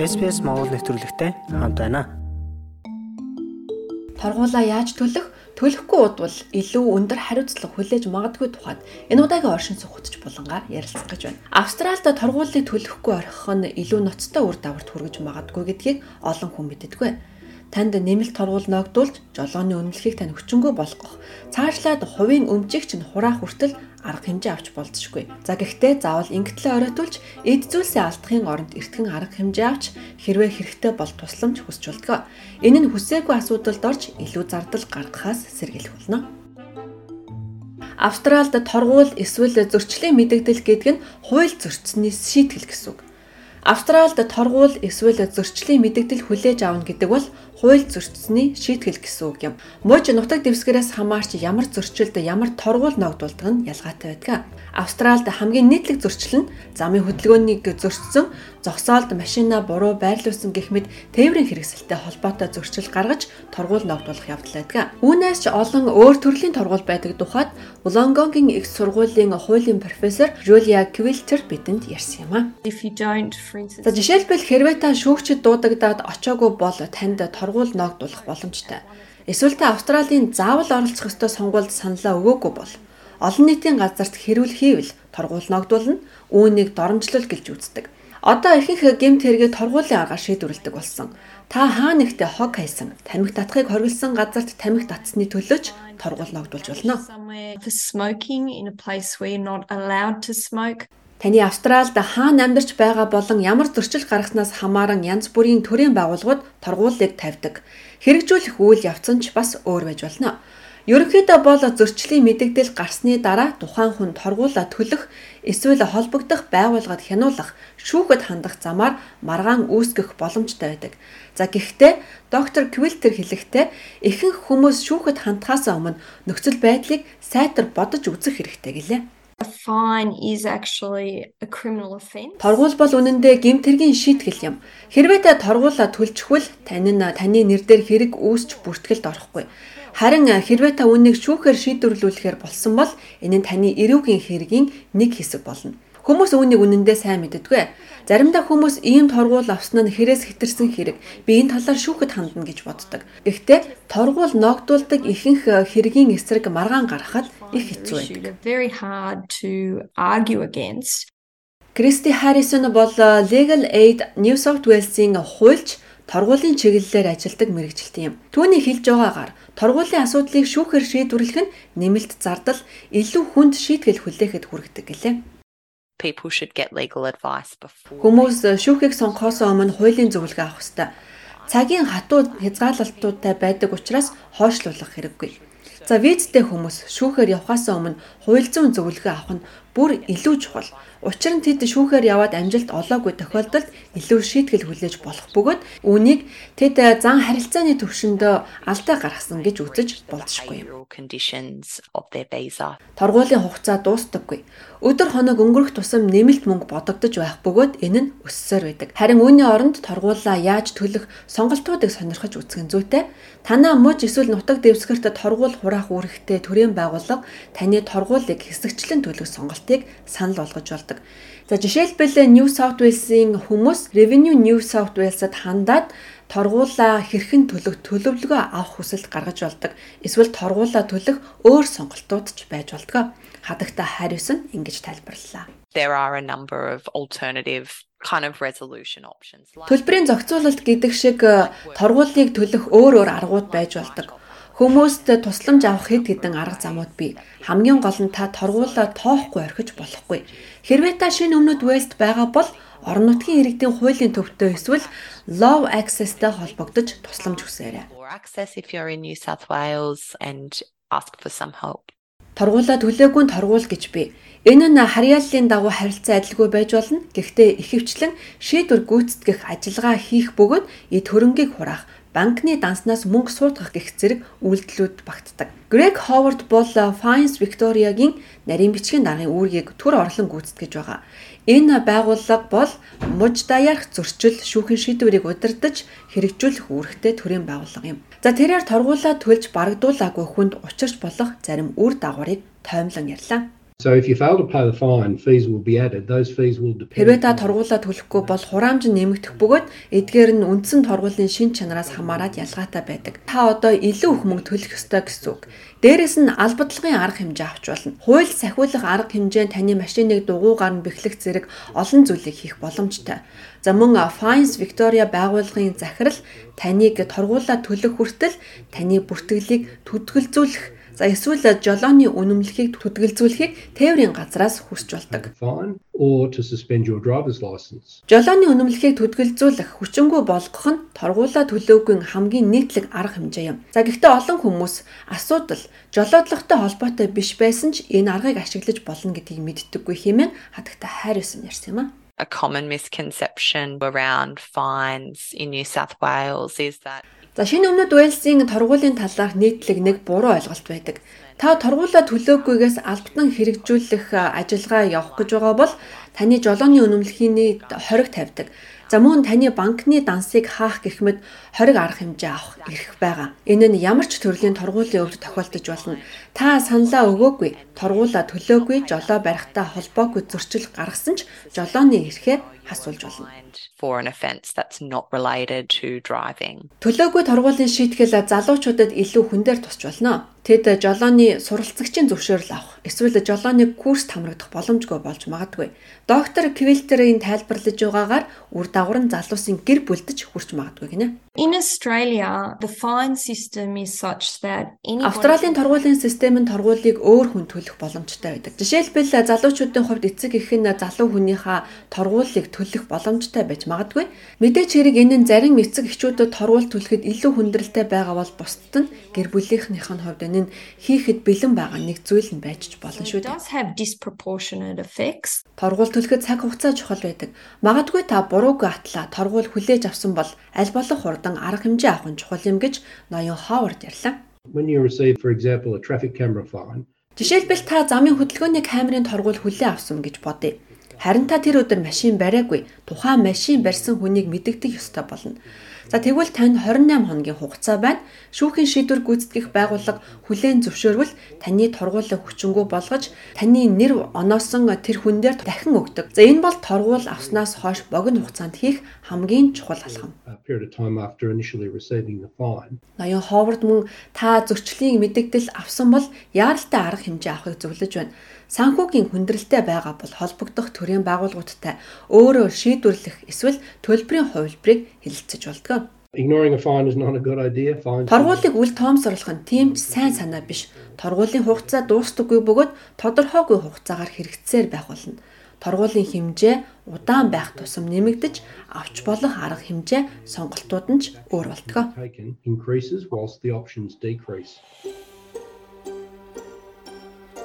SPS Монгол нэвтрүүлэгтэй хамт байна. Торгуулаа яаж төлөх, төлөхгүй удвал илүү өндөр хариуцлага хүлээж магадгүй тухайд энэ удаагийн оршин суугч булангаар ярилцах гэж байна. Австралид торгуулийг төлөхгүй орхих нь илүү ноцтой үр дагаварт хүргэж магадгүй гэдгийг олон хүн мэддэггүй танд нэмэлт торгуул ногдуулж жолооны үнэлэхийг тань хүчингү болгох. Цаашлаад хувийн өмчигч нь хураах хүртэл арга хэмжээ авч болзошгүй. За гэхдээ заавал ингэтлээ оройтулж эд зүйлсээ алдахын оронд эртгэн арга хэмжээ авч хэрвээ хэрэгтэй бол тусламж хүсч болтгоо. Энэ нь хүсээгүй асуудалд орж илүү зардал гаргахаас сэргийлэх болно. Австралид торгуул эсвэл зөрчлийн мэдэгдэл гэдэг нь хууль зөрчсөний шийтгэл гэсэн үг. Австралид торгуул эсвэл зөрчлийн мэдэгдэл хүлээж авна гэдэг бол хууль зөрчсөний шийтгэл гэсэн үг юм. Мууч нутаг дэвсгэрээс хамаарч ямар зөрчилд ямар торгуул ногдуулдаг нь ялгаатай байдаг. Австралид хамгийн нийтлэг зөрчил нь замын хөдөлгөөнийг зөрчсөн, зогсоолд машина буруу байрлуулсан гэх мэт тээврийн хэрэгсэлтэй холбоотой зөрчил гаргаж торгуул ногдуулах явдал байдаг. Үүнээс ч олон өөр төрлийн торгуул байдаг тухайд Wollongongгийн их сургуулийн хуулийн профессор Julia Quilter бидэнд ярьсан юм а. За жишээлбэл хэрвээ та шүүгчд дуудагдаад очоогүй бол танд торгуул сургууль ногдуулах боломжтой. Эсвэл та Австралийн заавал оролцох ёстой сонгуульд саналаа өгөөгүй бол олон нийтийн газарт хэрүүл хийвэл торгуул ногдуулна, үүнийг доромжлол гэлж үздэг. Одоо ихэнх гэмт хэрэгээ торгуулийн аргаар шийдвэрлэдэг болсон. Та хаа нэгтээ хог хайсан, тамхи татахыг хориглосон газарт тамхи татсны төлөөч торгуул ногдуулж болно. Таны Австральд хаана амьдарч байгаа болон ямар зөрчил гаргаснаас хамааран янз бүрийн төрлийн байгууллагууд торгуулийг тавьдаг. Хэрэгжүүлэх үйл явц нь ч бас өөр байж болно. Ерөнхийдөө бол зөрчлийн мэдэгдэл гарсны дараа тухайн хүн торгуулаа төлөх эсвэл холбогдох байгууллагад хянуулах, шүүхэд хандах замаар маргаан үүсгэх боломжтой байдаг. За гэхдээ доктор Квилтер хэлэхдээ ихэнх хүмүүс шүүхэд хандхаас өмнө нөхцөл байдлыг сайтар бодож үзэх хэрэгтэй гэлээ fine is actually a criminal offense. Торгуул бол үнэндээ гэмтэргийн шийтгэл юм. Хэрвээ та торгуулаа төлчихвөл тань нь таны нэр дээр хэрэг үүсч бүртгэлд орохгүй. Харин хэрвээ та үнийг шүүхээр шийдвэрлүүлэхээр болсон бол энэ нь таны эрүүгийн хэргийн нэг хэсэг болно. Хүмүүс үүнийг үнэндээ сайн мэддэггүй. Заримдаа хүмүүс ийм торгуул авсан нь хэрээс хитэрсэн хэрэг. Би энэ талаар шүүхэд хандна гэж боддог. Гэхдээ торгуул ногдуулдаг ихэнх хэргийн эсрэг маргаан гаргахад их хэцүү байдаг. Кристи Харрисон бол Legal Aid New South Wales-ийн хуульч торгуулийн чиглэлээр ажилладаг мэрэгчлэлтэн юм. Түүний хэлж байгаагаар торгуулийн асуудлыг шүүхээр шийдвэрлэх нь нэмэлт зардал илүү хүнд шийтгэл хүлээхэд хүргэдэг гэлээ people should get legal advice before. Хүмүүс шүүхийг сонгохоос өмнө хуулийн зөвлөгөө авах ёстой. Цагийн хатуу хязгаарлалтуудтай байдаг учраас хойшлуулах хэрэггүй. За визтэй хүмүүс шүүхээр явхаас өмнө хууль зүйн зөвлөгөө авах нь бүр илүү чухал. Учир нь тэд шүүхээр яваад амжилт олоогүй тохиолдолд илүү шийтгэл хүлээж болох бөгөөд үүнийг тэд зан харилцааны төвшөнд алдаа гаргасан гэж үзэж болзошгүй юм. Торгуулийн хугацаа дуустдаггүй. Өдөр хоног өнгөрөх тусам нэмэлт мөнгө бодогдож байх бөгөөд энэ нь өссөөр байдаг. Харин үүний оронд торгуулаа яаж төлөх сонголтуудыг сонирхож үзэх нь зүйтэй. Танаа муж эсвэл нутаг дэвсгэрт торгуул хураах үүрэгтэй төрийн байгууллага таны торгуулийг хэсэгчлэн төлөх сонголтыг санал болгож болдог. За жишээлбэл New South Wales-ийн хүмүүс Revenue New South Wales-д хандаад торгуулаа хэрхэн төлөх төлөвлөгөө авах хүсэлт гаргаж болдог. Эсвэл торгуулаа төлөх өөр сонголтууд ч байж болдог хадагта Харрисон ингэж тайлбарллаа. There are a number of alternative kind of resolution options. Төлбөрийн зохицуулалт гэдэг шиг э, торгуулийг төлөх өөр өөр аргууд байж болдог. Хүмүүст тусламж авах хэд хэдэн арга замууд бий. Хамгийн гол нь та торгуулаа тоохгүй орхиж болохгүй. Хэрвээ та шинэ өмнөд West байгаа бол орон нутгийн иргэдийн хуулийн төвтэй эсвэл Law Access-тэй холбогдож тусламж хүсээрэй. Access if you're in New South Wales and ask for some help. Торгуулаа төлөөгүй нь торгуул гэж бий. Энэ нь харьяаллын дагуу харилцан адилгүй байж болно. Гэхдээ ихэвчлэн шийдвэр гүйцэтгэх ажиллагаа хийх бөгөөд эд хөрөнгийг хураах, банкны данснаас мөнгө суудгах гэх зэрэг үйлдэлүүд багтдаг. Грег Ховард бол Fines Victoria-гийн нарийн бичгийн даргын үүргийг төр орлон гүйцэтгэж байгаа. Энэ байгууллага бол муж даяарх зөрчил шүүхийн шийдвэрийг удирдах хэрэгжүүлэх үүрэгтэй төрийн байгууллага юм. За тэрээр торгуулаа төлж барагдуулаагүй хүнд учирч болох зарим үр дагаврыг тоомлон ярьлаа. So if you fail to pay the fine, fees will be added. Those fees will depend. Хэрвээ та торгуулаа төлөхгүй бол хураамж нь нэмэгдэх бөгөөд эдгээр нь үндсэн торгуулийн шин чанараас хамаарат ялгаатай байдаг. Та одоо илүү их мөнгө төлөх ёстой гэсэн үг. Дээрээс нь албадлагын арга хэмжээ авч болно. Хууль сахиулах арга хэмжээ нь таны машиныг дугуйгаар нь бэхлэх зэрэг олон зүйлийг хийх боломжтой. За мөн Fines Victoria байгууллагын захирал таныг торгуулаа төлөх хүртэл таны бүртгэлийг төдгөлзүүлэх За эсвэл жолооны үнэмлэхийг төдгөлзүүлэхийг тээврийн газраас хүсч болдог. Жолооны үнэмлэхийг төдгөлзүүлэх хүчингү болгох нь торгуулаа төлөөгүй хамгийн нийтлэг арга хэмжээ юм. За гэхдээ олон хүмүүс асуудал жолоодлоготой холбоотой биш байсан ч энэ аргыг ашиглаж болно гэдгийг мэддэггүй хэмээн хатагта хайрсан ярьсан юм а. A common misconception around fines in New South Wales is that За шинэ өмнөд Уэльсийн торгуулийн талаарх нийтлэг нэг буруу ойлголт байдаг. Та торгуулаа төлөөгүйгээс албатан хэрэгжүүлэх ажиллагаа явах гэж байгаа бол таны жолооны үнэмлэхийний хориг тавьдаг. За мөн таны банкны дансыг хаах гэх мэт хориг арга хэмжээ авах эрх байгаа. Энэ нь ямар ч төрлийн торгуулийн өвд тохиолдож болно. Та саналаа өгөөгүй, торгуулаа төлөөгүй, жолоо барихтаа холбоогүй зөрчил гаргасан ч жолооны эрхээ асуулж болно. For an offence that's not related to driving. Төлөөгүй торгуулийн шийтгэл залуучуудад илүү хүн дээр тусч болно. Тэд жолооны суралцагчийн зөвшөөрөл авах, эсвэл жолооны курс хамрагдах боломжгүй болж магадгүй. Доктор Квилтерийн тайлбарлаж байгаагаар үр дагавар нь залуусын гэр бүлдэж хүрч магадгүй гинэ. In Australia, the fine system is such that Австралийн торгуулийн систем нь торгуулийг өөр хүн төлөх боломжтой байдаг. Жишээлбэл залуучуудын хувьд эцэг эх нь залуу хүнийхээ торгуулийг төлөх боломжтой байж магадгүй. Мэдээч хэрэг энэ нь зарим эцэг эхчүүдэд торгуул төлөхөд илүү хүндрэлтэй байгаа бол бусдад нь гэр бүлийнхнийх нь хувьд энэ нь хийхэд бэлэн байгаа нэг зүйл нь байж ч болно шүү дээ. does have disproportionate effects. Торгуул төлөхөд цаг хугацаа чухал байдаг. Магадгүй та буруугүй атлаа торгуул хүлээж авсан бол аль болох хурдан арга хэмжээ авах нь чухал юм гэж ноён Ховард ярьлаа. When you receive, for example, a traffic camera fine, Жишээлбэл та замын хөдөлгөөний камерын торгуул хүлээн авсан гэж бодъё. Харин та тэр өдөр машин бариагүй. Тухайн машин барьсан хүнийг мэдэгдэх ёстой болно. За тэгвэл танд 28 хоногийн хугацаа байна. Шүүхийн шийдвэр гүйцэтгэх байгууллага хүлээн зөвшөөрвөл таны торгуулийг хүчингү болгож таны нэр оноосон тэр хүн дээр дахин өгдөг. За энэ бол торгуул авснаас хойш богино хугацаанд хийх хамгийн чухал алхам. Ноён Ховард мөн та зөрчлийн мэдэгдэл авсан бол яаралтай арга хэмжээ авахыг зөвлөж байна. Санхүүгийн хүндрэлтэй байгаа бол холбогдох төрийн байгууллагуудтай өөрөө шийдвэрлэх эсвэл төлбөрийн хувилбарыг хэлэлцэж болдог. Ignoring a fine is not a good idea. Fines Торгуулийг үл тоомсорлох нь тийм ч сайн санаа биш. Торгуулийн хугацаа дуустдаггүй бөгөөд тодорхойгүй хугацаагаар хэрэгцсээр байх болно. Торгуулийн хэмжээ удаан байх тусам нэмэгдэж авч болох арга хэмжээ сонголтууд нь ч өөр болтгоо.